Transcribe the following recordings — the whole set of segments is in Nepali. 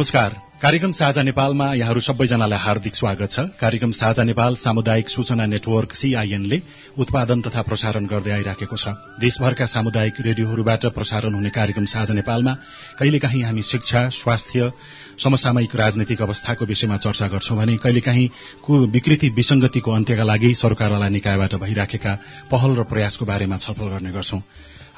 नमस्कार। कार्यक्रम साझा नेपालमा यहाँहरू सबैजनालाई हार्दिक स्वागत छ। कार्यक्रम साझा नेपाल सामुदायिक सूचना नेटवर्क सीआईएनले उत्पादन तथा प्रसारण गर्दै आइराखेको छ। देशभरका सामुदायिक रेडियोहरूबाट प्रसारण हुने कार्यक्रम साझा नेपालमा कहिलेकाहीँ हामी शिक्षा स्वास्थ्य समसामयिक राजनैतिक अवस्थाको विषयमा चर्चा गर्छौं भने कहिलेकाहीँ विकृति विसंगतिको अन्त्यका लागि सरकारवाला निकायबाट भइराखेका पहल र प्रयासको बारेमा छलफल गर्ने गर्छौं।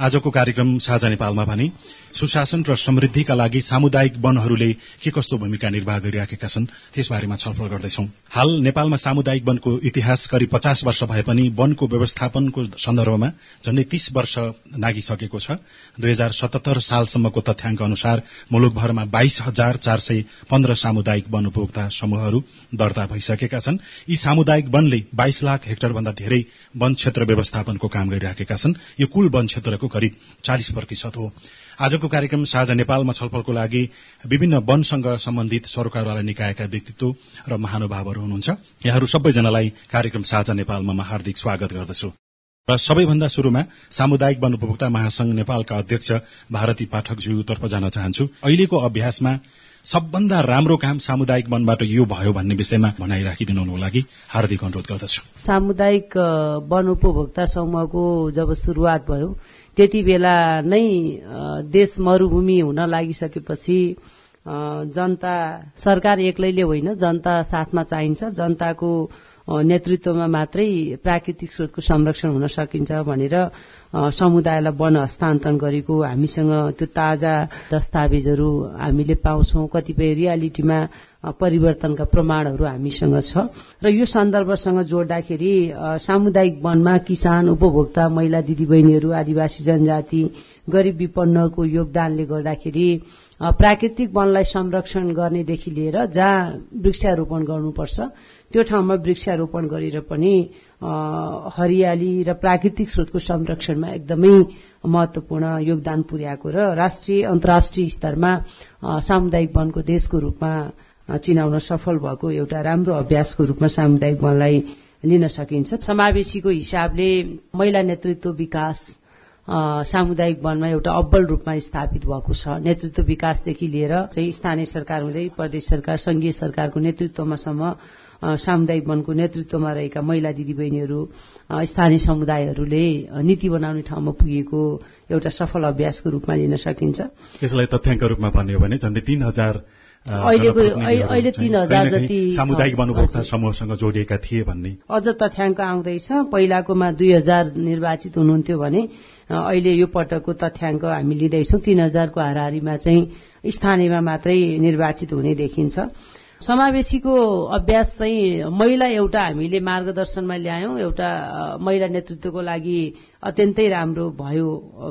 आजको कार्यक्रम साझा नेपालमा भने सुशासन र समृद्धिका लागि सामुदायिक वनहरूले के कस्तो भूमिका निर्वाह गरिराखेका छन् त्यसबारेमा छलफल गर्दैछौ। हाल नेपालमा सामुदायिक वनको इतिहास करिब पचास वर्ष भए पनि वनको व्यवस्थापनको सन्दर्भमा झण्डै तीस वर्ष नागिसकेको छ। दुई हजार सतहत्तर सालसम्मको तथ्याङ्क अनुसार मुलुकभरमा बाइस हजार चार सय पन्ध्र सामुदायिक वन उपभोक्ता समूहहरू दर्ता भइसकेका छन्। यी सामुदायिक वनले बाइस लाख हेक्टर भन्दा धेरै वन क्षेत्र व्यवस्थापनको काम गरिराखेका छन्। यो कुल वन क्षेत्रको करिब चालिस प्रतिशत हो। आजको कार्यक्रम साझा नेपालमा छलफलको लागि विभिन्न वनसँग सम्बन्धित सरकारवाला निकायका व्यक्तित्व र महानुभावहरू हुनुहुन्छ। यहाँहरू सबैजनालाई कार्यक्रम साझा नेपालमा म हार्दिक स्वागत गर्दछु। र सबैभन्दा शुरूमा सामुदायिक वन उपभोक्ता महासंघ नेपालका अध्यक्ष भारती पाठकज्यूतर्फ जान चाहन्छु। अहिलेको अभ्यासमा सबभन्दा राम्रो काम सामुदायिक वनबाट यो भयो भन्ने विषयमा भनाइ राखिदिनुको लागि हार्दिक अनुरोध गर्दछु। सामुदायिक वन उपभोक्ता समूहको जब शुरूआत भयो त्यति बेला नै देश मरूभूमि हुन लागिसकेपछि जनता सरकार एक्लैले होइन जनता साथमा चाहिन्छ जनताको नेतृत्वमा मात्रै प्राकृतिक स्रोतको संरक्षण हुन सकिन्छ भनेर समुदायलाई वन हस्तान्तरण गरेको हामीसँग त्यो ताजा दस्तावेजहरू हामीले पाउँछौं। कतिपय रियालिटीमा परिवर्तनका प्रमाणहरू हामीसँग छ। र यो सन्दर्भसँग जोड्दाखेरि सामुदायिक वनमा किसान उपभोक्ता महिला दिदीबहिनीहरू आदिवासी जनजाति गरिब विपन्नको योगदानले गर्दाखेरि प्राकृतिक वनलाई संरक्षण गर्नेदेखि लिएर जहाँ वृक्षारोपण गर्नुपर्छ त्यो ठाउँमा वृक्षारोपण गरेर पनि हरियाली र प्राकृतिक स्रोतको संरक्षणमा एकदमै महत्वपूर्ण योगदान पुर्याएको र राष्ट्रिय अन्तर्राष्ट्रिय स्तरमा सामुदायिक वनको देशको रूपमा चिनाउन सफल भएको एउटा राम्रो अभ्यासको रूपमा सामुदायिक वनलाई लिन सकिन्छ। समावेशीको हिसाबले महिला नेतृत्व विकास सामुदायिक वनमा एउटा अब्बल रूपमा स्थापित भएको छ। नेतृत्व विकासदेखि लिएर चाहिँ स्थानीय सरकार हुँदै प्रदेश सरकार संघीय सरकारको नेतृत्वमासम्म सामुदायिक वनको नेतृत्वमा रहेका महिला दिदीबहिनीहरू स्थानीय समुदायहरूले नीति बनाउने ठाउँमा पुगेको एउटा सफल अभ्यासको रूपमा लिन सकिन्छ। यसलाई तथ्याङ्क रूपमा भन्ने हो भने झन्डै तीन हजार अहिलेको अहिले तीन हजार जति सामुदायिक समूहसँग जोडिएका थिए भन्ने। अझ तथ्याङ्क आउँदैछ पहिलाकोमा दुई हजार निर्वाचित हुनुहुन्थ्यो भने अहिले यो पटकको तथ्याङ्क हामी लिँदैछौ। तीन हजारको हाराहारीमा चाहिँ स्थानीयमा मात्रै निर्वाचित हुने देखिन्छ। समावेशीको अभ्यास चाहिँ महिला एउटा हामीले मार्गदर्शनमा ल्यायौं। एउटा महिला नेतृत्वको लागि अत्यन्तै राम्रो भयो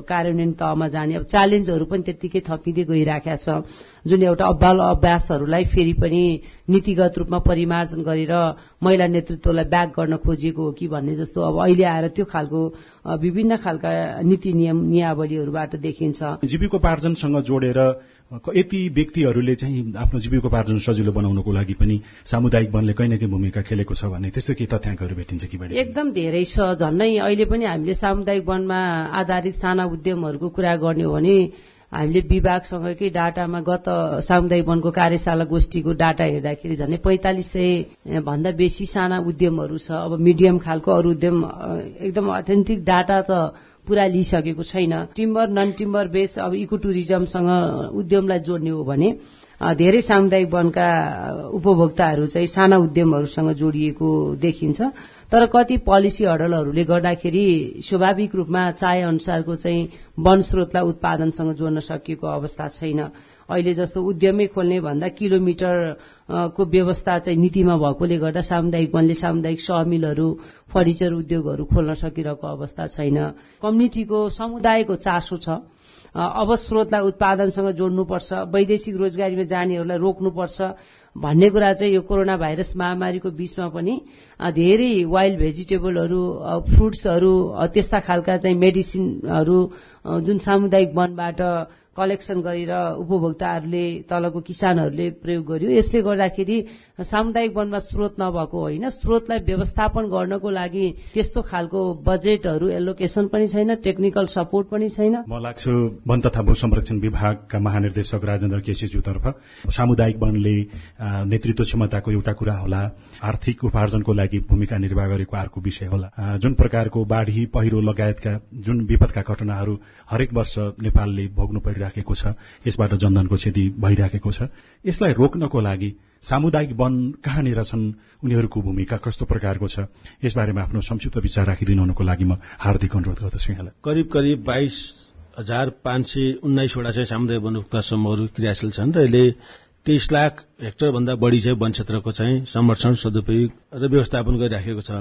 कार्यान्वयन तहमा जाने। अब च्यालेन्जहरू पनि त्यत्तिकै थपिँदै गइराखेका छ। जुन एउटा अब्बाल अभ्यासहरूलाई फेरि पनि नीतिगत रूपमा परिमार्जन गरेर महिला नेतृत्वलाई ब्याक गर्न खोजिएको हो कि भन्ने जस्तो अब अहिले आएर त्यो खालको विभिन्न खालका नीति नियम नियावलीहरूबाट देखिन्छ। जीविकोपार्जनसँग जोडेर यति व्यक्तिहरूले चाहिँ आफ्नो जीविकोपार्जन सजिलो बनाउनको लागि पनि सामुदायिक वनले कहीँ न कहीँ भूमिका खेलेको छ भने त्यस्तो केही तथ्याङ्कहरू भेटिन्छ कि एकदम धेरै छ झन्नै। अहिले पनि हामीले सामुदायिक वनमा आधारित साना उद्यमहरूको कुरा गर्ने हो भने हामीले विभागसँगकै डाटामा गत सामुदायिक वनको कार्यशाला गोष्ठीको डाटा हेर्दाखेरि झन् पैंतालिस सय भन्दा बेसी साना उद्यमहरू छ। अब मिडियम खालको अरू उद्यम एकदम अथेन्टिक डाटा त पुरा लिइसकेको छैन। टिम्बर नन टिम्बर बेस अब इको टुरिज्मसँग उद्यमलाई जोड्ने हो भने धेरै सामुदायिक वनका उपभोक्ताहरू चाहिँ साना उद्यमहरूसँग जोडिएको देखिन्छ। तर कति पोलिसी हडलहरूले गर्दाखेरि स्वाभाविक रूपमा चाहे अनुसारको चाहिँ वन स्रोतलाई उत्पादनसँग जोड्न सकिएको अवस्था छैन। अहिले जस्तो उद्यमै खोल्ने भन्दा किलोमिटरको व्यवस्था चाहिँ नीतिमा भएकोले गर्दा सामुदायिक वनले सामुदायिक सहमिलहरू फर्निचर उद्योगहरू खोल्न सकिरहेको अवस्था छैन। कम्युनिटीको समुदायको चासो छ। अब स्रोतलाई उत्पादनसँग जोड्नुपर्छ वैदेशिक रोजगारीमा जानेहरूलाई रोक्नुपर्छ भन्ने कुरा चाहिँ यो कोरोना भाइरस महामारीको बीचमा पनि धेरै वाइल्ड भेजिटेबलहरू फ्रुट्सहरू त्यस्ता खालका चाहिँ मेडिसिनहरू जुन सामुदायिक वनबाट कलेक्सन गरेर उपभोक्ताहरूले तलको किसानहरूले प्रयोग गर्यो। यसले गर्दाखेरि सामुदायिक वनमा स्रोत नभएको होइन स्रोतलाई व्यवस्थापन गर्नको लागि त्यस्तो खालको बजेटहरू एलोकेसन पनि छैन टेक्निकल सपोर्ट पनि छैन। म लाग्छु वन तथा भू संरक्षण विभागका महानिर्देशक राजेन्द्र केसीज्यूतर्फ सामुदायिक वनले नेतृत्व क्षमताको एउटा कुरा होला आर्थिक उपार्जनको लागि भूमिका निर्वाह गरेको अर्को विषय होला। जुन प्रकारको बाढ़ी पहिरो लगायतका जुन विपदका घटनाहरू हरेक वर्ष नेपालले भोग्नु परिराखेको छ यसबाट जनधनको क्षति भइराखेको छ यसलाई रोक्नको लागि सामुदायिक वन कहाँनिर छन्? उनीहरूको भूमिका कस्तो प्रकारको छ? यसबारेमा आफ्नो संक्षिप्त विचार राखिदिनु हुनुको लागि म हार्दिक अनुरोध गर्दछु यहाँलाई। करिब करिब बाइस हजार पाँच सय उन्नाइसवटा चाहिँ सामुदायिक वन समूहहरू क्रियाशील छन् र यसले तेइस लाख हेक्टर भन्दा बढी चाहिँ वन क्षेत्रको चाहिँ संरक्षण सदुपयोग र व्यवस्थापन गरिराखेको छ।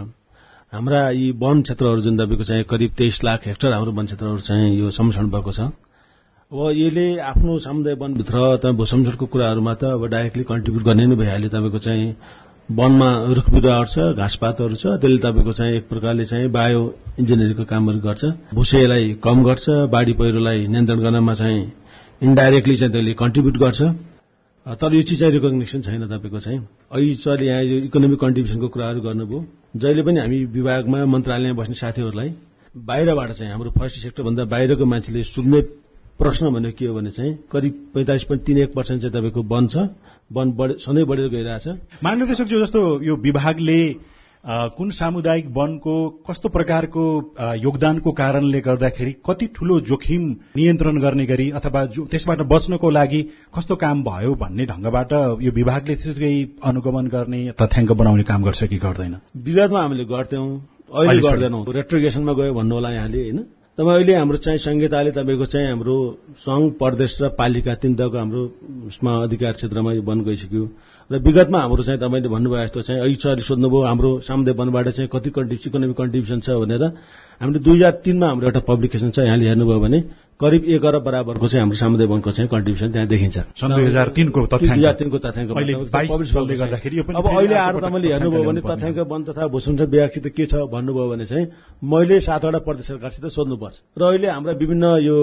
हाम्रा यी वन क्षेत्रहरू जुन तपाईँको चाहिँ करिब तेइस लाख हेक्टर हाम्रो वन क्षेत्रहरू चाहिँ यो संरक्षण भएको छ। अब यसले आफ्नो समुदाय वनभित्र तपाईँ भूसंरक्षणको कुराहरूमा त अब डाइरेक्टली कन्ट्रिब्युट गर्ने नै भइहाल्यो। तपाईँको चाहिँ वनमा रुख बिरुवाहरू छ घाँसपातहरू छ त्यसले तपाईँको चाहिँ एक प्रकारले चाहिँ बायो इन्जिनियरिङको कामहरू गर्छ। भुसेलाई कम गर्छ बाढी पहिरोलाई नियन्त्रण गर्नमा चाहिँ इन्डाइरेक्टली चाहिँ त्यसले कन्ट्रिब्युट गर्छ। तर यो चिज चाहिँ रिकग्नेसन छैन तपाईँको चाहिँ। अहिले यहाँ यो इकोनोमिक कन्ट्रिब्युसनको कुराहरू गर्नुभयो। जहिले पनि हामी विभागमा मन्त्रालयमा बस्ने साथीहरूलाई बाहिरबाट चाहिँ हाम्रो फरेस्ट सेक्टरभन्दा बाहिरको मान्छेले सुन्ने प्रश्न भनेको के हो भने चाहिँ करिब पैंतालिस पोइन्ट तीन एक पर्सेन्ट चाहिँ तपाईँको वन छ। वन सधैँ बढेर गइरहेछ। महानिर्देशकज्यू जस्तो यो विभागले कुन सामुदायिक वनको कस्तो प्रकारको योगदानको कारणले गर्दाखेरि कति ठूलो जोखिम नियन्त्रण गर्ने गरी अथवा त्यसबाट बच्नको लागि कस्तो काम भयो भन्ने ढंगबाट यो विभागले त्यसै अनुगमन गर्ने तथ्याङ्क बनाउने काम गर्छ कि गर्दैन? विगतमा हामीले गर्थ्यौं। अहिले गर्दैनौँ। रेट्रिगेसनमा गयो भन्नु होला यहाँले होइन? अहिले हाम्रो चाहिँ संहिताले तपाईँको चाहिँ हाम्रो संघ प्रदेश र पालिका तिनवटाको हाम्रो उसमा अधिकार क्षेत्रमा यो वन गइसक्यो। र विगतमा हाम्रो चाहिँ तपाईँले भन्नुभयो जस्तो चाहिँ अहिले सोध्नुभयो हाम्रो सामुदायिक वनबाट चाहिँ कति कन्ट्रिब्युसन इकोनोमिक कन्ट्रिब्युसन छ भनेर। हामीले दुई हजार तिनमा हाम्रो एउटा पब्लिकेसन छ यहाँले हेर्नुभयो भने। करिब एक अरब बराबरको चाहिँ हाम्रो सामुदायिक वनको चाहिँ कन्ट्रिब्युसन त्यहाँ देखिन्छ। दुई हजार तिनको तिनको तथ्याङ्क अब अहिले आएर तपाईँले हेर्नुभयो भने तथ्याङ्क वन तथा भूसुन्छ विभागसित के छ भन्नुभयो भने चाहिँ मैले सातवटा प्रदेश सरकारसित सोध्नुपर्छ। र अहिले हाम्रा विभिन्न यो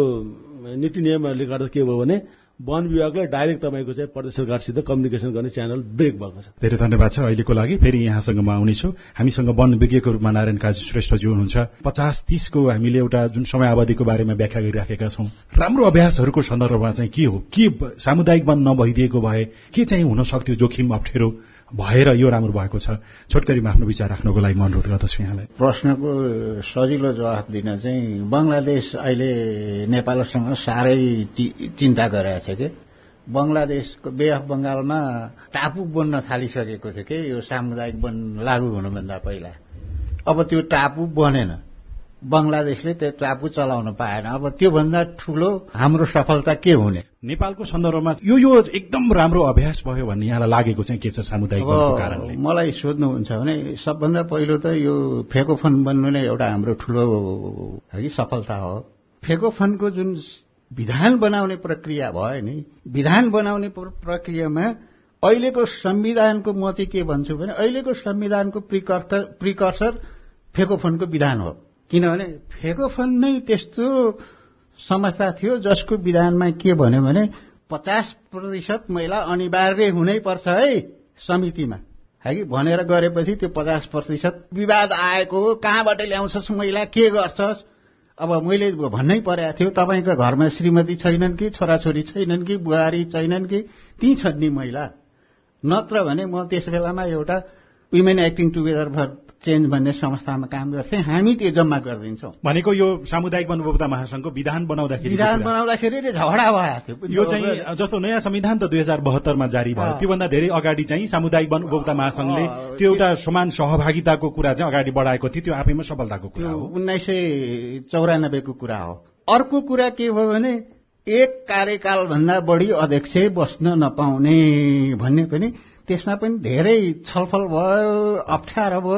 नीति नियमहरूले गर्दा के भयो भने वन विभागले डाइरेक्ट तपाईँको चाहिँ प्रदेश सरकारसित कम्युनिकेसन गर्ने च्यानल ब्रेक भएको छ। धेरै धन्यवाद छ अहिलेको लागि। फेरि यहाँसँग म आउनेछु। हामीसँग वन विज्ञको रूपमा नारायण काजी श्रेष्ठज्यू हुनुहुन्छ। पचास तीसको हामीले एउटा जुन समय अवधिको बारेमा व्याख्या गरिराखेका छौं राम्रो अभ्यासहरूको सन्दर्भमा चाहिँ के हो? के सामुदायिक वन नभइदिएको भए के चाहिँ हुन सक्थ्यो जोखिम अप्ठ्यारो? भएर यो राम्रो भएको छ। छोटकरीमा आफ्नो विचार राख्नको लागि म अनुरोध गर्दछु यहाँलाई। प्रश्नको सजिलो जवाफ दिन चाहिँ बंगलादेश अहिले नेपालसँग साह्रै चिन्ता गरेको छ कि? बंगलादेशको बे अफ बंगालमा टापु बन्न थालिसकेको थियो कि? यो सामुदायिक वन लागू हुनुभन्दा पहिला। अब त्यो टापु बनेन। बंगलादेशले त्यो टापु चलाउन पाएन। अब त्योभन्दा ठूलो हाम्रो सफलता के हुने? नेपालको सन्दर्भमा यो यो एकदम राम्रो अभ्यास भयो भन्ने यहाँलाई लागेको चाहिँ के छ सामुदायिक मलाई सोध्नुहुन्छ भने सबभन्दा पहिलो त यो फेकोफन बन्नु नै एउटा हाम्रो ठूलो है सफलता हो। फेकोफनको जुन विधान बनाउने प्रक्रिया भयो नि विधान बनाउने प्रक्रियामा अहिलेको संविधानको म चाहिँ के भन्छु भने अहिलेको संविधानको प्रिकर्सर फेकोफनको विधान हो। किनभने फेकोफन नै त्यस्तो समस्या थियो जसको विधानमा के भन्यो भने पचास प्रतिशत महिला अनिवार्य हुनै पर्छ है समितिमा। है कि? भनेर गरेपछि त्यो पचास प्रतिशत विवाद आएको कहाँबाट ल्याउँछस् महिला? के गर्छस्? अब मैले भन्नै परेको थियो तपाईँको घरमा श्रीमती छैनन् कि छोराछोरी छैनन् कि बुहारी छैनन् कि ती छन् नि महिला। नत्र भने म त्यस बेलामा एउटा women acting together for change भन्ने संस्थामा काम गर्थे हामी त्यो जम्मा गरिदिन्छौँ। भनेको यो सामुदायिक वनभोक्ता महासंघको विधान बनाउँदाखेरि विधान बनाउँदाखेरि झगडा भएको थियो यो चाहिँ जस्तो नयाँ संविधान त दुई हजार बहत्तरमा जारी भयो। त्योभन्दा धेरै अगाडि चाहिँ सामुदायिक वनभोक्ता महासंघले त्यो एउटा समान सहभागिताको कुरा चाहिँ अगाडि बढाएको थियो। त्यो आफैमा सफलताको कुरा हो। उन्नाइस सय चौरानब्बेको कुरा हो। अर्को कुरा के भयो भने एक कार्यकाल भन्दा बढी अध्यक्ष बस्न नपाउने भन्ने पनि त्यसमा पनि धेरै छलफल भयो अप्ठ्यारो भयो।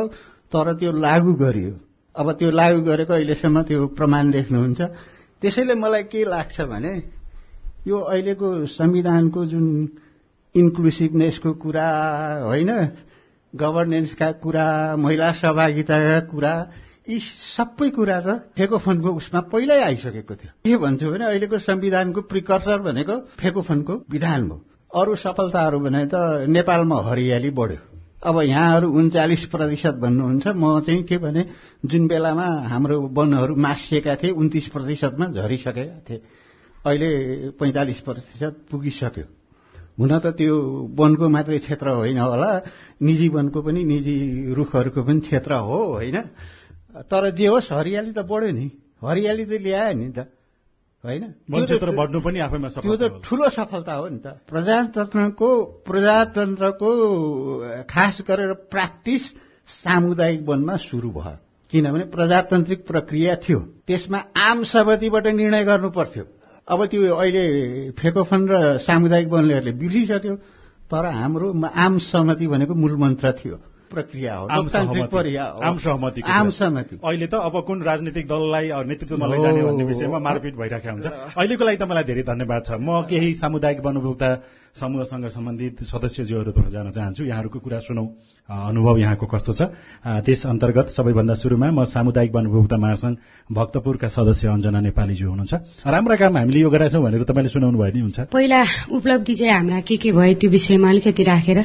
तर त्यो लागू गरियो। अब त्यो लागू गरेको अहिलेसम्म त्यो प्रमाण देख्नुहुन्छ। त्यसैले मलाई के लाग्छ भने यो अहिलेको संविधानको जुन इन्क्लुसिभनेसको कुरा होइन गभर्नेन्सका कुरा महिला सहभागिताका कुरा यी सबै कुरा त फेकोफोनको उसमा पहिल्यै आइसकेको थियो। के भन्छु भने अहिलेको संविधानको प्रिकर्सर भनेको फेकोफोनको विधान भयो अरू सफलताहरू भने त नेपालमा हरियाली बढ्यो। अब यहाँहरू उन्चालिस प्रतिशत भन्नुहुन्छ म चाहिँ के भने जुन बेलामा हाम्रो वनहरू मासिएका थिए उन्तिस प्रतिशतमा झरिसकेका थिए। अहिले पैंतालिस प्रतिशत पुगिसक्यो। हुन त त्यो वनको मात्रै क्षेत्र होइन होला निजी वनको पनि निजी रुखहरूको पनि क्षेत्र हो होइन? तर जे होस् हरियाली त बढ्यो नि। हरियाली त ल्यायो नि त। होइन? बढ्नु पनि आफैमा त्यो त ठूलो सफलता हो नि त। प्रजातन्त्रको प्रजातन्त्रको खास गरेर प्र्याक्टिस सामुदायिक वनमा शुरू भयो। किनभने प्रजातान्त्रिक प्रक्रिया थियो। त्यसमा आम सहमतिबाट निर्णय गर्नु पर्थ्यो। अब त्यो अहिले फेकोफन र सामुदायिक वनलेहरूले बिर्सिसक्यो। तर हाम्रो आम सहमति भनेको मूल मन्त्र थियो। प्रक्रिया हो आम सहमति। अहिले त अब कुन राजनीतिक दललाई नेतृत्वमा लैजाने भन्ने विषयमा मारपिट भइराखेको हुन्छ। अहिलेको लागि तपाईँलाई धेरै धन्यवाद छ। म केही सामुदायिक वनभोक्ता समूहसँग सम्बन्धित सदस्यज्यूहरूतर्फ जान चाहन्छु। यहाँहरूको कुरा सुनौ। अनुभव यहाँको कस्तो छ? त्यस अन्तर्गत सबैभन्दा सुरुमा म सामुदायिक वनभोक्ता महासंघ भक्तपुरका सदस्य अञ्जना नेपालीज्यू हुनुहुन्छ। राम्रा काम हामीले यो गराएछौँ भनेर तपाईँले सुनाउनु भयो नि हुन्छ। पहिला उपलब्धि चाहिँ हाम्रा के के भयो त्यो विषयमा अलिकति राखेर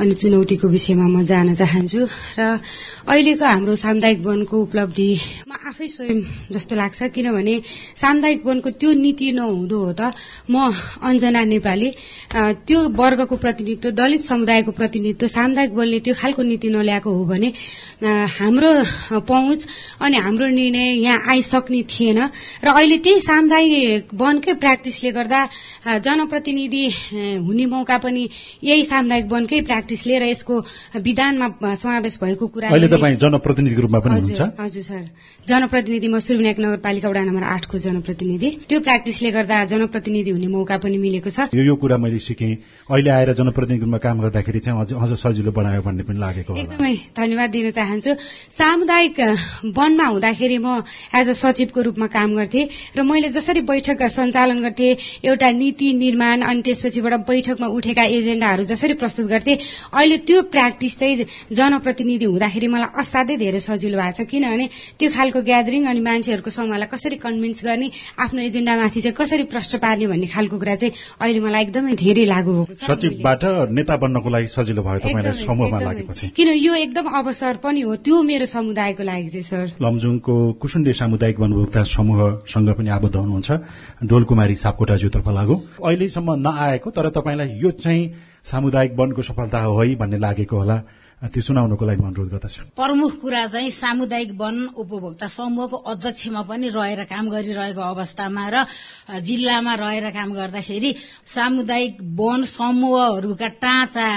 अनि चुनौतीको विषयमा म जान चाहन्छु। र अहिलेको हाम्रो सामुदायिक वनको उपलब्धिमा आफै स्वयं जस्तो लाग्छ किनभने सामुदायिक वनको त्यो नीति नहुँदो हो त म अञ्जना नेपाली। त्यो वर्गको प्रतिनिधित्व दलित समुदायको प्रतिनिधित्व सामुदायिक वनले त्यो खालको नीति नल्याएको हो भने हाम्रो पहुँच अनि हाम्रो निर्णय यहाँ आइसक्ने थिएन। र अहिले त्यही सामुदायिक वनकै प्र्याक्टिसले गर्दा जनप्रतिनिधि हुने मौका पनि यही सामुदायिक वनकै प्र्याक्टिसले र यसको विधानमा समावेश भएको कुरा जनप्रतिनिधिको रूपमा पनि हजुर हुनुहुन्छ? हजुर सर। जनप्रतिनिधि म सुर्विनायक नगरपालिका वडा नम्बर आठको जनप्रतिनिधि। त्यो प्र्याक्टिसले गर्दा जनप्रतिनिधि हुने मौका पनि मिलेको छ। यो कुरा मैले सिकेँ अहिले आएर जनप्रतिनिधिको रूपमा काम गर्दाखेरि चाहिँ अझ अझ सजिलो बनायो भन्ने पनि लागेको एकदमै धन्यवाद दिन चाहन्छु। सामुदायिक वनमा हुँदाखेरि म एज अ सचिवको रूपमा काम गर्थेँ र मैले जसरी बैठक सञ्चालन गर्थेँ एउटा नीति निर्माण अनि त्यसपछिबाट बैठकमा उठेका एजेण्डाहरू जसरी प्रस्तुत गर्थेँ अहिले त्यो प्र्याक्टिस चाहिँ जनप्रतिनिधि हुँदाखेरि मलाई असाध्यै धेरै सजिलो भएको छ। किनभने त्यो खालको ग्यादरिङ अनि मान्छेहरूको समूहलाई कसरी कन्भिन्स गर्ने आफ्नो एजेण्डामाथि चाहिँ कसरी प्रश्न पार्ने भन्ने खालको कुरा चाहिँ अहिले मलाई एकदमै धेरै लागू भएको छ। सचिवबाट नेता बन्नको लागि सजिलो भयो तपाईँलाई समूहमा। लागेपछि। किन यो एकदम अवसर पनि हो त्यो मेरो समुदायको लागि चाहिँ सर। लमजुङको कुसुण्डे सामुदायिक वनभोक्ता समूहसँग पनि आबद्ध हुनुहुन्छ डोलकुमारी सापकोटाज्यूतर्फ लागू। अहिलेसम्म नआएको तर तपाईँलाई यो चाहिँ सामुदायिक वनको सफलता हो है भन्ने लागेको होला। त्यो सुनाउनको लागि अनुरोध गर्दछु। प्रमुख कुरा चाहिँ सामुदायिक वन उपभोक्ता समूहको अध्यक्षमा पनि रहेर काम गरिरहेको अवस्थामा र जिल्लामा रहेर काम गर्दाखेरि सामुदायिक वन समूहहरूका टाँचा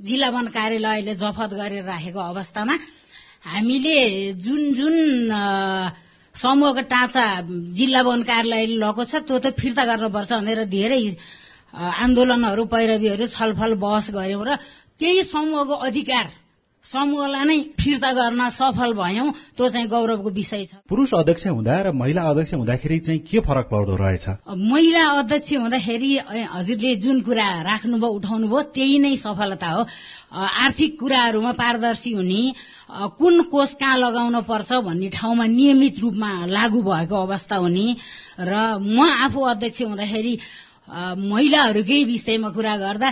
जिल्ला वन कार्यालयले जफत गरेर राखेको अवस्थामा हामीले जुन जुन समूहको टाँचा जिल्ला वन कार्यालयले लगेको छ त्यो त फिर्ता गर्नुपर्छ भनेर धेरै आन्दोलनहरू पैरवीहरू छलफल बहस गर्यौं र त्यही समूहको अधिकार समूहलाई नै फिर्ता गर्न सफल भयौं त्यो चाहिँ गौरवको विषय छ। पुरुष अध्यक्ष हुँदा र महिला अध्यक्ष हुँदाखेरि चाहिँ के फरक पर्दो रहेछ? महिला अध्यक्ष हुँदाखेरि हजुरले जुन कुरा राख्नुभयो उठाउनुभयो त्यही नै सफलता हो। आर्थिक कुराहरूमा पारदर्शी हुने कुन कोष कहाँ लगाउन पर्छ भन्ने ठाउँमा नियमित रूपमा लागू भएको अवस्था हुने र म आफू अध्यक्ष हुँदाखेरि महिलाहरूकै विषयमा कुरा गर्दा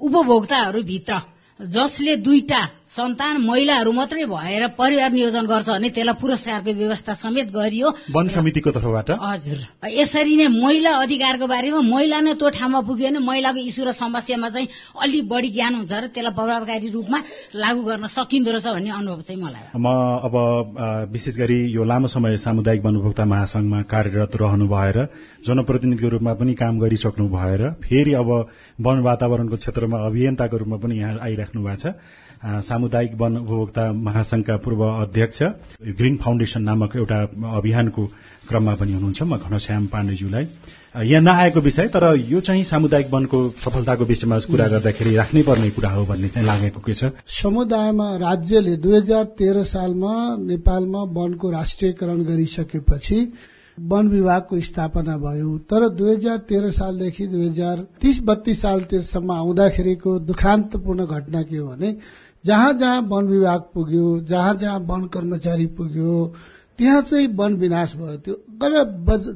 उपभोक्ताहरूभित्र जसले दुईटा सन्तान महिलाहरू मात्रै भएर परिवार नियोजन गर्छ भने त्यसलाई पुरस्कारको व्यवस्था समेत गरियो। वन समितिको तर्फबाट? हजुर। यसरी नै महिला अधिकारको बारेमा महिला नै त्यो ठाउँमा पुग्यो भने महिलाको इस्यु र समस्यामा चाहिँ अलि बढी ज्ञान हुन्छ र त्यसलाई प्रभावकारी रूपमा लागू गर्न सकिँदो रहेछ भन्ने अनुभव चाहिँ मलाई। म अब विशेष गरी यो लामो समय सामुदायिक वनभोक्ता महासंघमा कार्यरत रहनु भएर जनप्रतिनिधिको रूपमा पनि काम गरिसक्नु भएर फेरि अब वन वातावरणको क्षेत्रमा अभियन्ताको रूपमा पनि यहाँ आइराख्नु भएको छ। सामुदायिक वन उपभोक्ता महासंघका पूर्व अध्यक्ष ग्रीन फाउन्डेशन नामक एउटा अभियानको क्रममा पनि हुनुहुन्छ। म घनश्याम पाण्डेज्यूलाई। यहाँ नआएको विषय तर यो चाहिँ सामुदायिक वनको सफलताको विषयमा कुरा गर्दाखेरि राख्नै पर्ने कुरा हो भन्ने चाहिँ लागेको के छ? समुदायमा राज्यले दुई हजार तेह्र सालमा नेपालमा वनको राष्ट्रियकरण गरिसकेपछि वन विभागको स्थापना भयो। तर दुई हजार तेह्र सालदेखि दुई हजार तीस बत्तीस सालतिरसम्म आउँदाखेरिको दुखान्तपूर्ण घटना के हो भने जहाँ जहाँ वन विभाग पुग्यो जहाँ जहाँ वन कर्मचारी पुग्यो त्यहाँ चाहिँ वन विनाश भयो। त्यो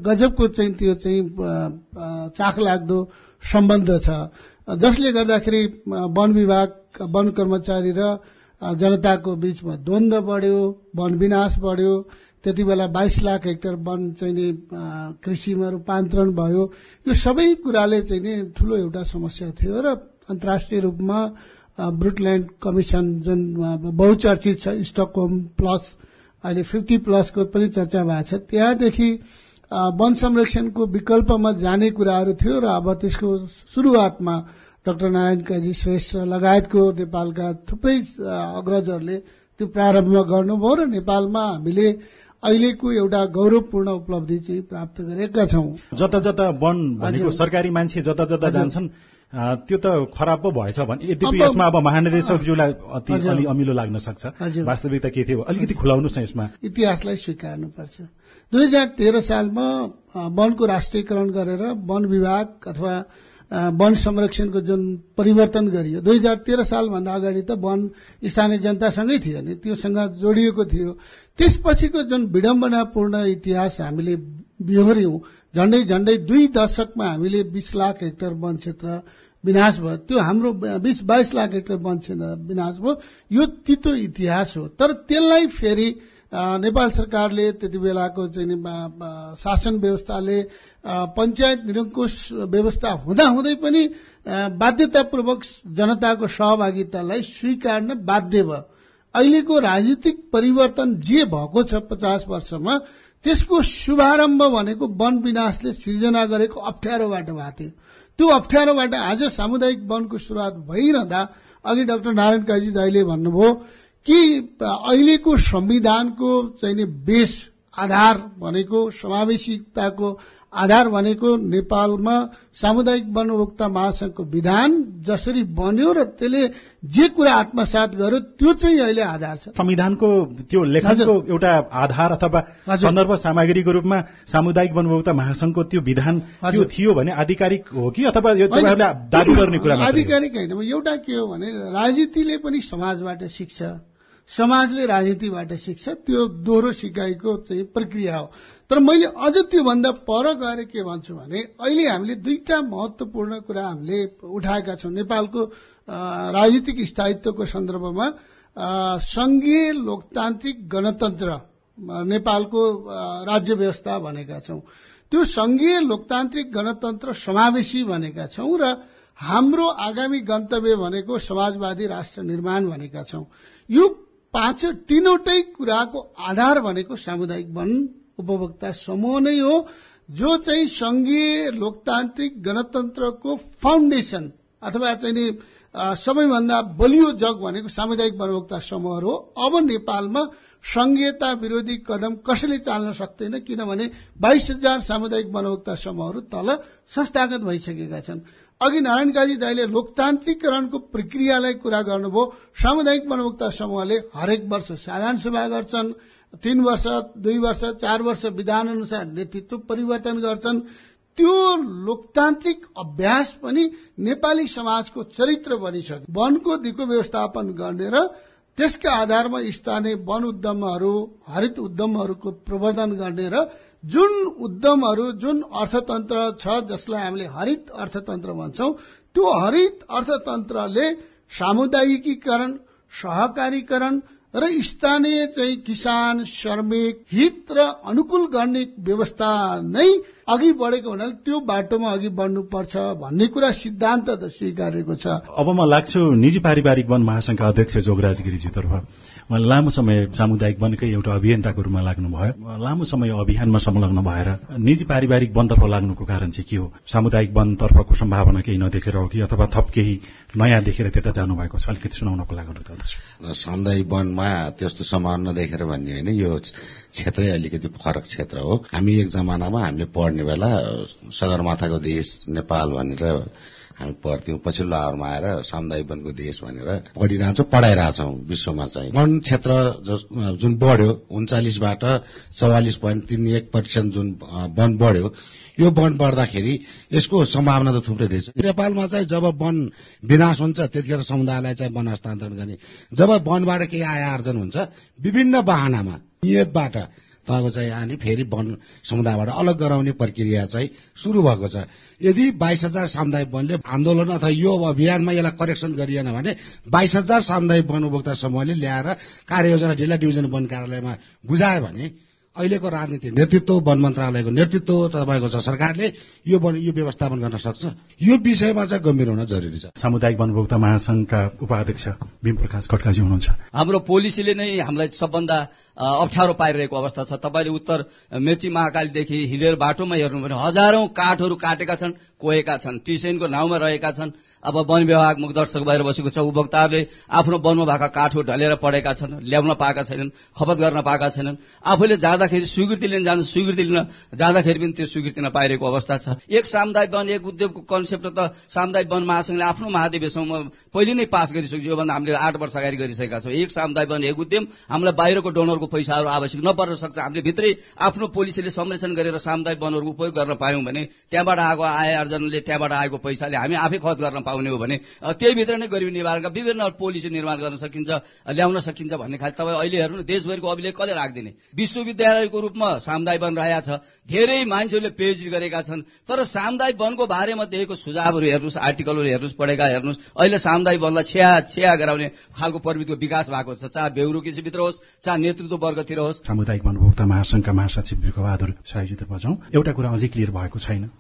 गजबको चाहिँ त्यो चाहिँ चाख लाग्दो सम्बन्ध छ। जसले गर्दाखेरि वन विभाग वन कर्मचारी र जनताको बीचमा द्वन्द बढ्यो वन विनाश बढ्यो। त्यति बेला बाइस लाख हेक्टर वन चाहिँ नि कृषिमा रूपान्तरण भयो। यो सबै कुराले चाहिँ नि ठूलो एउटा समस्या थियो र अन्तर्राष्ट्रिय रूपमा ब्रुटल्याण्ड कमिसन जुन बहुचर्चित छ स्टकहोम प्लस अहिले फिफ्टी प्लसको पनि चर्चा भएको छ। त्यहाँदेखि वन संरक्षणको विकल्पमा जाने कुराहरू थियो र अब त्यसको शुरूआतमा डाक्टर नारायण काजी श्रेष्ठ लगायतको नेपालका थुप्रै अग्रजहरूले त्यो प्रारम्भ गर्नुभयो र नेपालमा हामीले अहिलेको एउटा गौरवपूर्ण उपलब्धि चाहिँ प्राप्त गरेका छौं। जता जता वन भनेको सरकारी मान्छे जता जता जान्छन् त्यो त खराब पो भएछ भने यद्यपि यसमा अब महानिर्देशकज्यूलाई अति अलि अमिलो लाग्न सक्छ। वास्तविकता के थियो? अलिकति खुलाउनुहोस् न यसमा। इतिहासलाई स्वीकार्नुपर्छ। दुई हजार तेह्र सालमा वनको राष्ट्रियकरण गरेर वन विभाग अथवा वन संरक्षणको जुन परिवर्तन गरियो दुई हजार तेह्र सालभन्दा अगाडि त वन स्थानीय जनतासँगै थियो नि। त्योसँग जोडिएको थियो। त्यसपछिको जुन विडम्बनापूर्ण इतिहास हामीले बिहोर्यौं झण्डै झण्डै दुई दशकमा हामीले बीस लाख हेक्टर वन क्षेत्र विनाश भयो। त्यो हाम्रो बीस बाइस लाख हेक्टर वन क्षेत्र विनाश भयो। यो तितो इतिहास हो। तर त्यसलाई फेरि नेपाल सरकारले त्यति बेलाको चाहिँ शासन व्यवस्थाले पञ्चायत निरङ्कुश व्यवस्था हुँदाहुँदै पनि बाध्यतापूर्वक जनताको सहभागितालाई स्वीकार्न बाध्य भयो। अहिलेको राजनीतिक परिवर्तन जे भएको छ पचास वर्षमा त्यसको शुभारम्भ भनेको वन विनाशले सिर्जना गरेको अप्ठ्यारोबाट भएको थियो। त्यो अप्ठ्यारोबाट आज सामुदायिक वनको शुरूआत भइरहँदा अघि डाक्टर नारायण काजी दाईले भन्नुभयो कि अहिलेको संविधानको चाहिँ बेस आधार भनेको समावेशिताको आधार भनेको नेपालमा सामुदायिक वन उपभोक्ता महासंघको विधान जसरी बन्यो र त्यसले जे कुरा आत्मसात गर्यो त्यो चाहिँ अहिले आधार छ। संविधानको त्यो लेखनको एउटा आधार अथवा सन्दर्भ सामग्रीको रूपमा सामुदायिक वन उपभोक्ता महासंघको त्यो विधान त्यो थियो भने आधिकारिक हो कि? अथवा दावी गर्ने कुरा आधिकारिक होइन। एउटा के हो भने राजनीतिले पनि समाजबाट सिक्छ समाजले राजनीतिबाट सिक्छ त्यो दोहोरो सिकाइको चाहिँ प्रक्रिया हो। तर मैले अझ त्योभन्दा पर गएर के भन्छु भने अहिले हामीले दुईटा महत्वपूर्ण कुरा हामीले उठाएका छौं। नेपालको राजनीतिक स्थायित्वको सन्दर्भमा संघीय लोकतान्त्रिक गणतन्त्र नेपालको राज्य व्यवस्था भनेका छौं। त्यो संघीय लोकतान्त्रिक गणतन्त्र समावेशी भनेका छौं र हाम्रो आगामी गन्तव्य भनेको समाजवादी राष्ट्र निर्माण भनेका छौं। यो पाँच तीनवटै कुराको आधार भनेको सामुदायिक वन उपभोक्ता समूह नै हो जो चाहिँ संघीय लोकतान्त्रिक गणतन्त्रको फाउन्डेसन अथवा चाहिँ नि सबैभन्दा बलियो जग भनेको सामुदायिक वनभोक्ता समूहहरू हो। अब नेपालमा संघीयता विरोधी कदम कसैले चाल्न सक्दैन किनभने बाइस हजार सामुदायिक वनभोक्ता समूहहरू तल संस्थागत भइसकेका छन्। अघि नारायण गाजी दाईले लोकतान्त्रिकरणको प्रक्रियालाई कुरा गर्नुभयो। सामुदायिक वनभोक्ता समूहले हरेक वर्ष साधारण सभा गर्छन् तीन वर्ष दुई वर्ष चार वर्ष विधान अनुसार नेतृत्व परिवर्तन गर्छन्। त्यो लोकतान्त्रिक अभ्यास पनि नेपाली समाजको चरित्र बनिसक्यो। वनको दिगो व्यवस्थापन गर्ने र त्यसका आधारमा स्थानीय वन उद्यमहरू हरित उद्यमहरूको प्रवर्धन गर्ने र जुन उद्यमहरू जुन अर्थतन्त्र छ जसलाई हामीले हरित अर्थतन्त्र भन्छौं त्यो हरित अर्थतन्त्रले सामुदायिकीकरण सहकारीकरण र स्थानीय चाहिँ किसान श्रमिक हित र अनुकूल गर्ने व्यवस्था नै अघि बढेको हुनाले त्यो बाटोमा अघि बढ्नुपर्छ भन्ने कुरा सिद्धान्त त स्वीकारेको छ। अब म लाग्छु निजी पारिवारिक वन महासंघका अध्यक्ष जोगराज गिरिजीतर्फ। उहाँले लामो समय सामुदायिक वनकै एउटा अभियन्ताको रूपमा लाग्नुभयो। लामो समय अभियानमा संलग्न भएर निजी पारिवारिक वनतर्फ लाग्नुको कारण चाहिँ के हो? सामुदायिक वनतर्फको सम्भावना केही नदेखेर हो कि अथवा थप केही नयाँ देखेर त्यता जानुभएको छ? अलिकति सुनाउनको लागि सामुदायिक वनमा त्यस्तो सम्भावना नदेखेर भन्ने होइन यो क्षेत्रै अलिकति फरक क्षेत्र हो। हामी एक जमानामा हामीले पढ्ने बेला सगरमाथाको देश नेपाल भनेर हामी पढ्थ्यौँ। पछिल्लो आवरमा आएर सामुदायिक वनको देश भनेर पढिरहेछौँ पढाइरहेछौँ विश्वमा चाहिँ। वन क्षेत्र जुन बढ्यो उन्चालिसबाट चौवालिस पोइन्ट तिन एक प्रतिशत जुन वन बढ्यो यो वन बढ्दाखेरि यसको सम्भावना त थुप्रै रहेछ। नेपालमा चाहिँ जब वन विनाश हुन्छ त्यतिखेर समुदायलाई चाहिँ वन हस्तान्तरण गर्ने। जब वनबाट केही आय आर्जन हुन्छ विभिन्न बाहनामा नियतबाट तपाईँको चाहिँ अनि फेरि वन समुदायबाट अलग गराउने प्रक्रिया चाहिँ शुरू भएको छ। यदि बाइस हजार सामुदायिक वनले आन्दोलन अथवा यो अभियानमा यसलाई करेक्सन गरिएन भने बाइस हजार सामुदायिक वन उपभोक्ता समूहले ल्याएर कार्ययोजना जिल्ला डिभिजन वन कार्यालयमा बुझायो भने अहिलेको राजनीति नेतृत्व वन मन्त्रालयको नेतृत्व तपाईँको छ सरकारले यो वन यो व्यवस्थापन गर्न सक्छ। यो विषयमा चाहिँ गम्भीर हुन जरुरी छ। सामुदायिक वनभोक्ता महासंघका उपाध्यक्ष भीम प्रकाश खड्काजी हुनुहुन्छ। हाम्रो पोलिसीले नै हामीलाई सबभन्दा अप्ठ्यारो पारिरहेको अवस्था छ। तपाईँले उत्तर मेची महाकालीदेखि हिलेर बाटोमा हेर्नु भने हजारौं काठहरू काटेका छन् कोहेका छन् टिसेनको नाउँमा रहेका छन्। अब वन विभाग मुख दर्शक भएर बसेको छ उपभोक्ताहरूले आफ्नो वनमा भएका काठहरू ढलेर पढेका छन् ल्याउन पाएका छैनन् खपत गर्न पाएका छैनन्। आफूले जाँदाखेरि स्वीकृति लिन जान्छ स्वीकृति लिन जाँदाखेरि पनि त्यो स्वीकृति नपाइरहेको अवस्था छ। एक सामुदायिक वन एक उद्योगको कन्सेप्ट त सामुदायिक वन महासंघले आफ्नो महाधिवेशनमा पहिले नै पास गरिसक्यो योभन्दा हामीले आठ वर्ष अगाडि गरिसकेका छौँ। एक सामुदायिक वन एक उद्यम हामीलाई बाहिरको डोनरको पैसाहरू आवश्यक नपर्न सक्छ। हामीले भित्रै आफ्नो पोलिसीले संरक्षण गरेर सामुदायिक वनहरूको उपयोग गर्न पायौँ भने त्यहाँबाट आएको आय आर्जनले त्यहाँबाट आएको पैसाले हामी आफै खत गर्न पाउने हो भने त्यही भित्र नै गरिबी निवारणका विभिन्न पोलिसी निर्माण गर्न सकिन्छ ल्याउन सकिन्छ भन्ने खाले तपाईँ अहिले हेर्नु देशभरिको अभिलेख कसले राखिदिने? विश्वविद्यालयको रूपमा सामुदायिक वन रहेको छ धेरै मान्छेहरूले पेज गरेका छन् तर सामुदायिक वनको बारेमा दिएको सुझावहरू हेर्नुहोस् आर्टिकलहरू हेर्नुहोस् पढेका हेर्नुहोस् अहिले सामुदायिक वनलाई छ्या छ्या गराउने खालको प्रविधिको विकास भएको छ। चाहे ब्युरोक्रेसीभित्र होस् चाहे नेतृत्व वर्गतिर होस्। सामुदायिक वनभोक्ता महासंघका महासचिव बिर्खबहादुर बजाउँ। एउटा कुरा अझै क्लियर भएको छैन।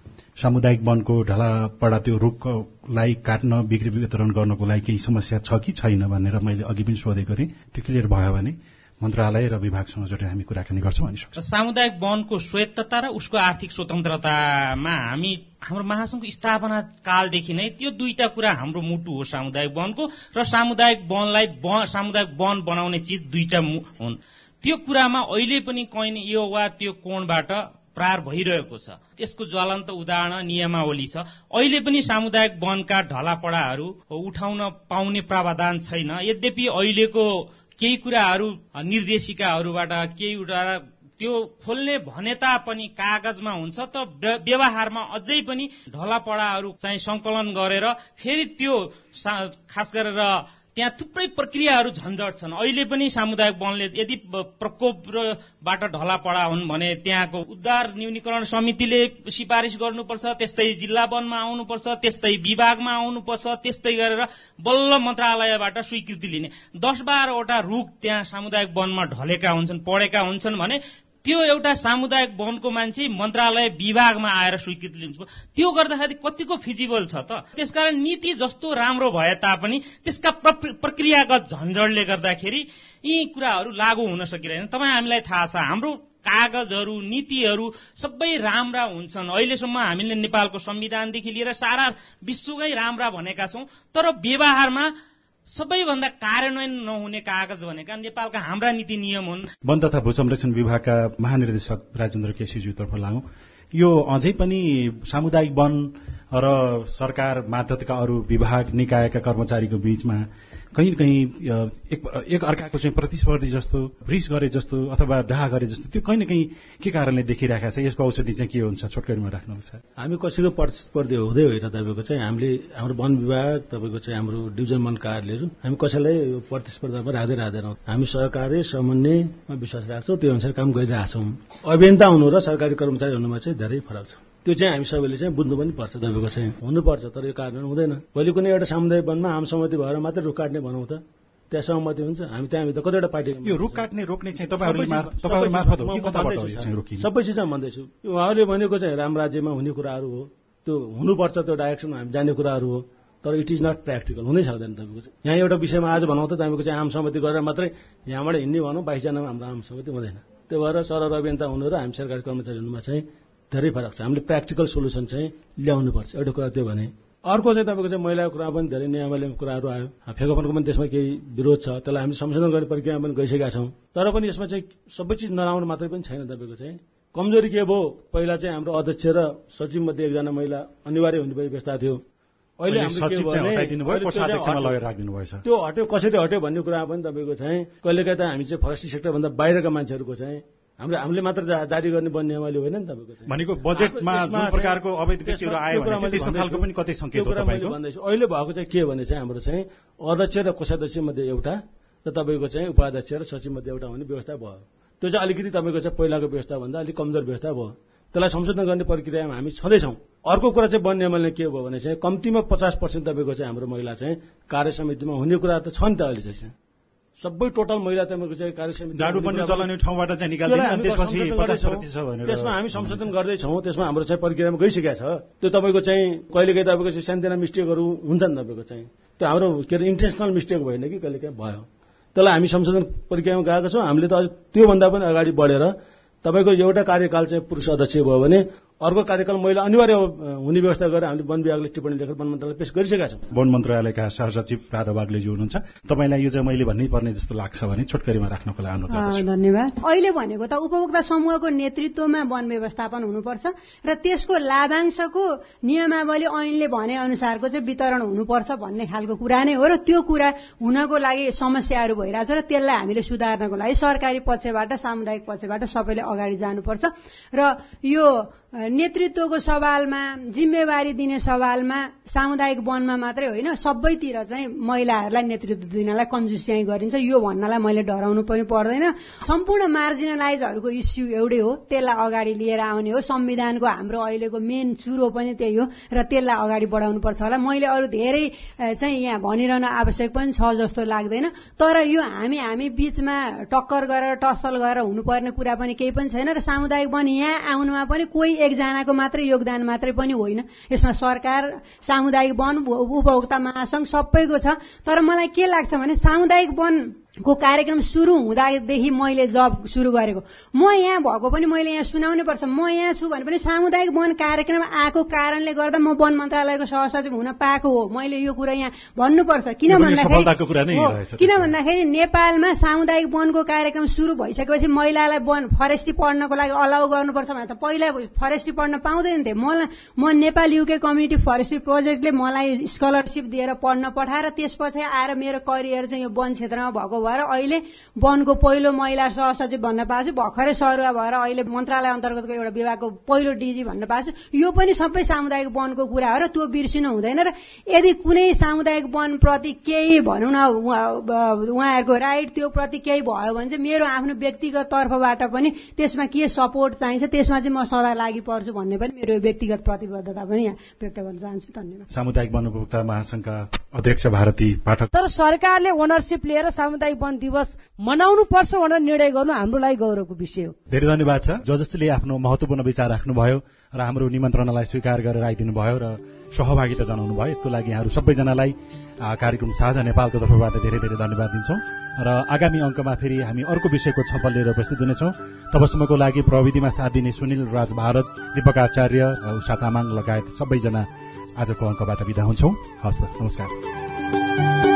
सामुदायिक वनको ढलापडा त्यो रुखलाई काट्न बिक्री वितरण गर्नको लागि केही समस्या छ कि छैन भनेर मैले अघि पनि सोधेको थिएँ त्यो क्लियर भयो भने मन्त्रालय र विभागसँग जोडेर हामी कुराकानी गर्छौँ भनी सक्छ। सामुदायिक वनको स्वायत्तता र उसको आर्थिक स्वतन्त्रतामा हामी हाम्रो महासंघको स्थापना कालदेखि नै त्यो दुईटा कुरा हाम्रो मुटु हो सामुदायिक वनको र सामुदायिक वनलाई सामुदायिक वन बनाउने चिज दुईटा हुन्। त्यो कुरामा अहिले पनि कहीँ यो वा त्यो कोणबाट प्रहार भइरहेको छ। त्यसको ज्वलन्त उदाहरण नियमावली छ। अहिले पनि सामुदायिक वनका ढलापडाहरू उठाउन पाउने प्रावधान छैन। यद्यपि अहिलेको केही कुराहरू निर्देशिकाहरूबाट केही त्यो खोल्ने भने तापनि कागजमा हुन्छ त व्यवहारमा अझै पनि ढलापडाहरू चाहिँ संकलन गरेर फेरि त्यो खास गरेर त्यहाँ थुप्रै प्रक्रियाहरू झन्झट छन्। अहिले पनि सामुदायिक वनले यदि प्रकोपबाट ढला पडा हुन् भने त्यहाँको उद्धार न्यूनीकरण समितिले सिफारिस गर्नुपर्छ त्यस्तै जिल्ला वनमा आउनुपर्छ त्यस्तै विभागमा आउनुपर्छ त्यस्तै गरेर बल्ल मन्त्रालयबाट स्वीकृति लिने। दस बाह्रवटा रुख त्यहाँ सामुदायिक वनमा ढलेका हुन्छन् पढेका हुन्छन् भने त्यो एउटा सामुदायिक वनको मान्छे मन्त्रालय विभागमा आएर स्वीकृति लिन्छ। त्यो गर्दाखेरि कतिको फिजिबल छ त? त्यसकारण नीति जस्तो राम्रो भए तापनि त्यसका प्रक्रियागत झन्झडले गर्दाखेरि यी कुराहरू लागू हुन सकिरहेन। तपाईँ हामीलाई थाहा छ हाम्रो कागजहरू नीतिहरू सबै राम्रा हुन्छन्। अहिलेसम्म हामीले नेपालको संविधानदेखि लिएर सारा विश्वकै राम्रा भनेका छौं। तर व्यवहारमा सबैभन्दा कार्यान्वयन नहुने कागज भनेका नेपालका हाम्रा नीति नियम हुन्। वन तथा भू संरक्षण विभागका महानिर्देशक राजेन्द्र केसीज्यूतर्फ लागौं यो अझै पनि सामुदायिक वन र सरकार मातहतका अरू विभाग निकायका कर्मचारीको बीचमा कहीँ कहीँ एक, एक अर्काको चाहिँ प्रतिस्पर्धी जस्तो रिस गरे जस्तो अथवा डाहा गरे जस्तो त्यो कहीँ न कहीँ के कारणले देखिरहेको छ? यसको औषधि चाहिँ के हुन्छ? छोटकरीमा राख्नुहोस् हामी कसैको प्रतिस्पर्धी हुँदै होइन तपाईँको चाहिँ हामीले हाम्रो वन विभाग तपाईँको चाहिँ हाम्रो डिभिजन वन कार्यालयहरू हामी कसैलाई प्रतिस्पर्धामा राख्दै राख्दैनौँ। हामी सहकार्य समन्वयमा विश्वास राख्छौँ त्यो अनुसार काम गरिरहेछौँ। अभियन्ता हुनु र सरकारी कर्मचारी हुनुमा चाहिँ धेरै फरक छ। त्यो चाहिँ हामी सबैले चाहिँ बुझ्नु पनि पर्छ तपाईँको चाहिँ हुनुपर्छ तर यो कारण हुँदैन। भोलि कुनै एउटा सामुदायिक वनमा आम सहमति भएर मात्रै रुख काट्ने भनौँ त। त्यहाँ सहमति हुन्छ हामी त्यहाँभित्र कतिवटा पार्टी यो रुख काट्ने रोक्ने चाहिँ सबै चिजमा भन्दैछु। उहाँहरूले भनेको चाहिँ राम राज्यमा हुने कुराहरू हो। त्यो हुनुपर्छ त्यो डाइरेक्सन हामी जाने कुराहरू हो। तर इट इज नट प्र्याक्टिकल। हुनै सक्दैन तपाईँको चाहिँ। यहाँ एउटा विषयमा आज भनौँ त तपाईँको चाहिँ आम सहमति गरेर मात्रै यहाँबाट हिँड्ने भनौँ बाइसजनामा हाम्रो आम सहमति हुँदैन। त्यो भएर सरल अभियन्ता हुनु र हामी सरकारी कर्मचारी हुनुमा चाहिँ धेरै फरक छ। हामीले प्र्याक्टिकल सोल्युसन चाहिँ ल्याउनुपर्छ। एउटा कुरा त्यो भने अर्को चाहिँ तपाईँको चाहिँ महिलाको कुरा पनि धेरै नियमावलीको कुराहरू आयो। फेकोपनको पनि त्यसमा केही विरोध छ त्यसलाई हामी संशोधन गर्ने प्रक्रियामा पनि गइसकेका छौँ। तर पनि यसमा चाहिँ सबै चिज नराम्रो मात्रै पनि छैन तपाईँको चाहिँ। कमजोरी के भयो? पहिला चाहिँ हाम्रो अध्यक्ष र सचिव मध्ये एकजना महिला अनिवार्य हुने व्यवस्था थियो। अहिले त्यो हट्यो कसरी हट्यो भन्ने कुरा पनि तपाईँको चाहिँ कहिलेकाहीँ त हामी चाहिँ फरेस्ट्री सेक्टरभन्दा बाहिरका मान्छेहरूको चाहिँ हाम्रो हामीले मात्र जारी गर्ने बन्ने नियमावली होइन नि तपाईँको भनेको बजेटमा जुन प्रकारको अवैध व्यक्तिहरू आयो मैले त्यस्तो खालको। पनि कतै सङ्केत हो मैले तपाईँको? भन्दैछु। अहिले भएको चाहिँ के भने चाहिँ हाम्रो चाहिँ अध्यक्ष र कोषाध्यक्ष मध्ये एउटा र तपाईँको चाहिँ उपाध्यक्ष र सचिव मध्ये एउटा हुने व्यवस्था भयो। त्यो चाहिँ अलिकति तपाईँको चाहिँ पहिलाको व्यवस्था भन्दा अलिक कमजोर व्यवस्था भयो। त्यसलाई संशोधन गर्ने प्रक्रियामा हामी छँदैछौँ। अर्को कुरा चाहिँ वन नियमले के भयो भने चाहिँ कम्तीमा पचास पर्सेन्ट तपाईँको चाहिँ हाम्रो महिला चाहिँ कार्य समितिमा हुने कुरा त छ नि त अहिले चाहिँ। सबै टोटल महिला तपाईँको चाहिँ कार्य समिति चलाउने ठाउँबाट चाहिँ निकाल्दिनु अनि त्यसपछि पचास प्रतिशत भनेर त्यसमा हामी संशोधन गर्दैछौँ त्यसमा हाम्रो चाहिँ प्रक्रियामा गइसकेका छ। त्यो तपाईँको चाहिँ कहिलेकाहीँ तपाईँको चाहिँ सानोतिना मिस्टेकहरू हुन्छ नि तपाईँको चाहिँ। त्यो हाम्रो के अरे इन्टेन्सनल मिस्टेक भएन कि कहिलेकाहीँ भयो। त्यसलाई हामी संशोधन प्रक्रियामा गएका छौँ। हामीले त अझ त्योभन्दा पनि अगाडि बढेर तपाईँको एउटा कार्यकाल चाहिँ पुरुष अध्यक्ष भयो भने अर्को कार्यकाल महिला अनिवार्य हुने व्यवस्था गरेर हामीले वन विभागले टिप्पणी लेखेर वन मन्त्रालय पेश गरिसकेका छौँ। वन मन्त्रालयका सहसचिव राधा बाग्लेजी हुनुहुन्छ। तपाईँलाई यो चाहिँ मैले भन्नै पर्ने जस्तो लाग्छ भने छोटकरीमा राख्नको लागि अनुरोध गर्दछु। धन्यवाद। अहिले भनेको त उपभोक्ता समूहको नेतृत्वमा वन व्यवस्थापन हुनुपर्छ र त्यसको लाभांशको नियमावली ऐनले भने अनुसारको चाहिँ वितरण हुनुपर्छ भन्ने खालको कुरा नै हो र त्यो कुरा हुनको लागि समस्याहरू भइरहेछ र त्यसलाई हामीले सुधार्नको लागि सरकारी पक्षबाट सामुदायिक पक्षबाट सबैले अगाडि जानुपर्छ। र यो नेतृत्वको सवालमा जिम्मेवारी दिने सवालमा सामुदायिक वनमा मात्रै होइन सबैतिर चाहिँ महिलाहरूलाई नेतृत्व दिनलाई कन्जुस्याइ गरिन्छ। यो भन्नलाई मैले डराउनु पनि पर्दैन। सम्पूर्ण मार्जिनलाइजहरूको इस्यु एउटै हो त्यसलाई अगाडि लिएर आउने हो। संविधानको हाम्रो अहिलेको मेन चुरो पनि त्यही हो र त्यसलाई अगाडि बढाउनुपर्छ होला। मैले अरू धेरै चाहिँ यहाँ भनिरहन आवश्यक पनि छ जस्तो लाग्दैन। तर यो हामी हामी बीचमा टक्कर गरेर टसल गरेर हुनुपर्ने कुरा पनि केही पनि छैन र सामुदायिक वन यहाँ आउनुमा पनि कोही एकजनाको मात्रै योगदान मात्रै पनि होइन। यसमा सरकार सामुदायिक वन उपभोक्ता महासंघ सबैको छ। तर मलाई के लाग्छ भने सामुदायिक वन को कार्यक्रम सुरु हुँदादेखि मैले जब सुरु गरेको म यहाँ भएको पनि मैले यहाँ सुनाउनै पर्छ। म यहाँ छु भने पनि सामुदायिक वन कार्यक्रम आएको कारणले गर्दा म वन मन्त्रालयको सहसचिव हुन पाएको हो। मैले यो कुरा यहाँ भन्नुपर्छ। किन भन्दाखेरि किन। भन्दाखेरि नेपालमा सामुदायिक वनको कार्यक्रम सुरु भइसकेपछि महिलालाई वन फरेस्ट्री पढ्नको लागि अलाउ गर्नुपर्छ भने त पहिला फरेस्ट्री पढ्न पाउँदैन थिए। मलाई म नेपाल युके कम्युनिटी फरेस्ट्री प्रोजेक्टले मलाई स्कलरसिप दिएर पढ्न पठाएर त्यसपछि आएर मेरो करियर चाहिँ यो वन क्षेत्रमा भएको भएर अहिले वनको पहिलो महिला सहसचिव भन्न पाएको छु। भर्खरै सरुवा भएर अहिले मन्त्रालय अन्तर्गतको एउटा विभागको पहिलो डिजी भन्न पाएको छु। यो पनि सबै सामुदायिक वनको कुरा हो र त्यो बिर्सिनु हुँदैन र यदि कुनै सामुदायिक वनप्रति केही भनौँ न उहाँ- उहाँहरूको राइट त्यो प्रति केही भयो भने चाहिँ मेरो आफ्नो व्यक्तिगत तर्फबाट पनि त्यसमा के सपोर्ट चाहिन्छ त्यसमा चाहिँ म सदा लागि पर्छु भन्ने पनि मेरो व्यक्तिगत प्रतिबद्धता पनि यहाँ व्यक्त गर्न चाहन्छु। धन्यवाद। सामुदायिक वन उपभोक्ता महासंघका अध्यक्ष भारती पाठक तर सरकारले ओनरसिप लिएर सामुदायिक वन दिवस मनाउनु पर्छ भनेर निर्णय गर्नु हाम्रो लागि गौरवको विषय हो। धेरै धन्यवाद छ। जसले आफ्नो महत्वपूर्ण विचार राख्नुभयो र हाम्रो निमन्त्रणालाई स्वीकार गरेर आइदिनु भयो र सहभागिता जनाउनु भयो यसको लागि यहाँहरू सबैजनालाई कार्यक्रम साझा नेपालको तर्फबाट धेरै धेरै धन्यवाद दिन्छौँ। र आगामी अङ्कमा फेरि हामी अर्को विषयको छलफल लिएर प्रस्तुत हुनेछौँ। तबसम्मको लागि प्रविधिमा साथ दिने सुनिल राज भारत दीपक आचार्य उषा तामाङ लगायत सबैजना आजको अङ्कबाट विदा हुन्छौँ। हवस् त, नमस्कार।